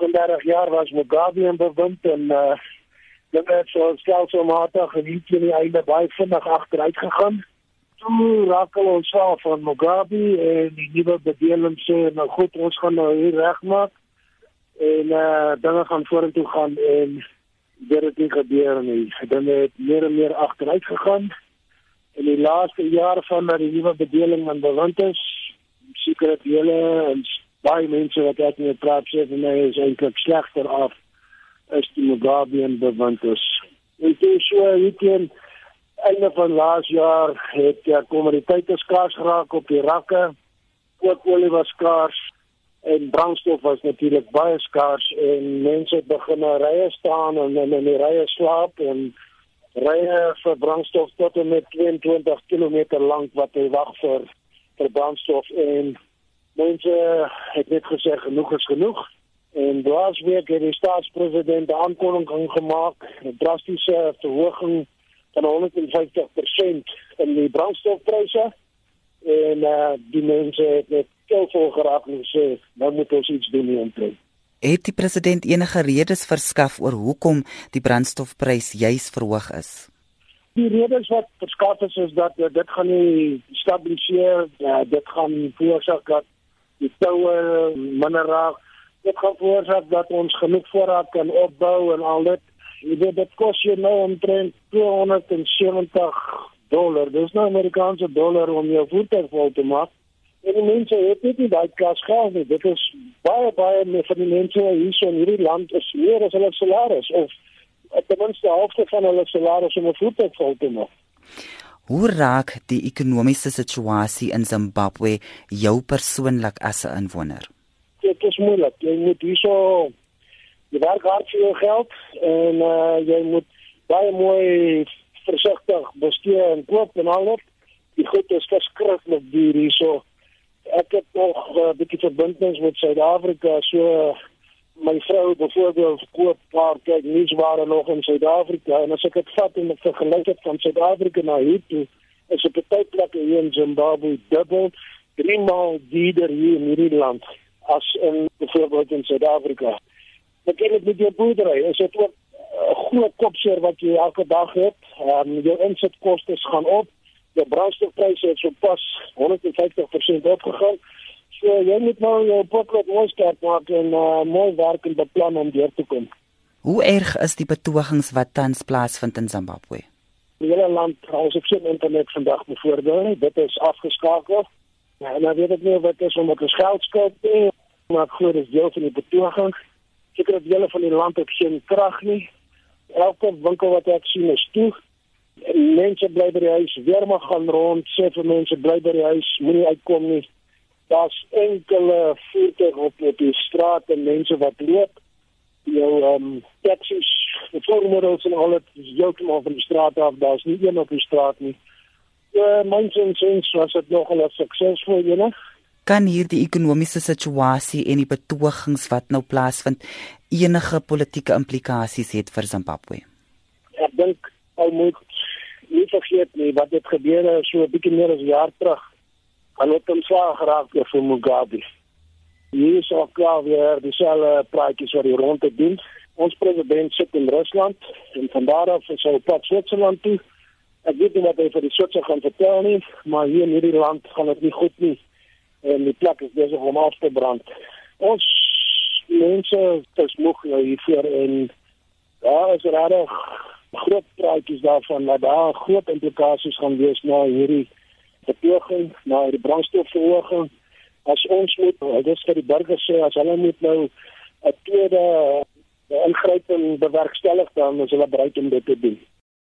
38 jaar was Mugabe in bewind en uh dit het so stelselmatig en hier teen die einde baie vinnig agteruit gegaan. Toe raak ons af van Mugabe en die nuwe bedeling sê nou goed, ons gaan nou hier regmaak en uh dinge gaan vorentoe gaan en dit het nie gebeur nie. Dit het meer en meer agteruit gegaan. In die laaste jare van dat die nuwe bedeling aan bewind is, sekere dele en baie mense wat ek met praat sê vir my is eintlik slegter af as die Mugabe en bewind is. En toe so hierdie einde van laas jaar het die kommoditeite skaars geraak op die rakke. Ook olie was skaars en brandstof was natuurlik baie skaars en mense begin na rye staan en in die rye slaap en rye vir brandstof tot en met 22 km lank wat hy wag vir vir brandstof en mense het net gesê genoeg is genoeg en laasweek het die staatspresident 'n aankondiging gemaak 'n drastiese verhoging van 150% in die brandstofpryse en uh, die mense het net stil geraak en sê nou moet ons iets doen hieromtrent. Het die president enige redes verskaf oor hoekom die brandstofprys juis verhoog is? Die redes wat verskaf is is dat uh, dit gaan nie stabiliseer, uh, dit gaan veroorsaak dat die toue minder raak. Dit gaan veroorsaak dat ons genoeg voorraad kan opbou en al dit. Jy weet dit kos jy nou omtrent 270 dollar. Dis nou Amerikaanse dollar om jou voertuig vol te maak. En die mense het net nie daai kas gehad nie. Dit is baie baie meer van die mense hier so in hierdie land is meer as hulle salaris of ten minste halfte van hulle salaris om 'n voertuig vol te maak. Hoe raak die ekonomiese situasie in Zimbabwe jou persoonlik as 'n inwoner? Dit is moeilik. Jy moet hierso jy werk hard vir jou geld en uh, jy moet baie mooi versigtig bestee en koop en al dit. Die goed is verskriklik duur hierso. Ek het nog 'n uh, bietjie verbindings met Suid-Afrika so my vrou byvoorbeeld koop paar kyk nuusware nog in Suid-Afrika en as ek dit vat en ek vergelyk dit van Suid-Afrika na hier toe is op baie plekke hier in Zimbabwe dubbel drie maal duurder hier in hierdie land as in byvoorbeeld in Suid-Afrika. Ek het met jou boerdery, is dit ook 'n groot kopseer wat jy elke dag het. Ehm um, jou insetkoste gaan op. Die brandstofpryse het sopas 150% opgegaan. So jy moet nou jou potlood mooi skerp maak en uh, mooi werk en beplan om deur te kom. Hoe erg is die betogings wat tans plaasvind in Zimbabwe? Die hele land hou op geen internet vandag byvoorbeeld. Dit is afgeskakel. Ja, en dan weet ek nie wat is omdat ons geld skuld nie, maar ek glo dis deel van die betoging. Seker dat dele van die land het geen krag nie. Elke winkel wat ek sien is toe. Mense bly by die huis, weer maar gaan rond, sê vir mense bly by die huis, moenie uitkom nie daar's enkele voertuie op op die straat en mense wat loop. Jou ehm um, taxis die voormodels en al dit heeltemal van die straat af. Daar's nie een op die straat nie. Ja mense en sins was dit nog 'n suksesvol ene. Kan hierdie ekonomiese situasie en die betogings wat nou plaasvind enige politieke implikasies het vir Zimbabwe? Ek dink ou moet nie vergeet nie wat dit gebeur het so 'n bietjie meer as 'n jaar terug Hulle het ontslaag geraak deur vir Mugabe. Hier is ook weer dieselfde praatjies wat die rondte doen. Ons president sit in Rusland en van daar af is hy op pad Switserland toe. Ek weet nie wat hy vir die Switser gaan vertel nie, maar hier in hierdie land gaan dit nie goed nie. En die plek is besig om af te brand. Ons mense is moeg nou hiervoor en daar is regtig groot praatjies daarvan dat daar groot implikasies gaan wees na hierdie betoging na die brandstofverhoging as ons moet dit is vir die burgers sê as hulle moet nou 'n tweede ingryping bewerkstellig dan is hulle bereid om dit te doen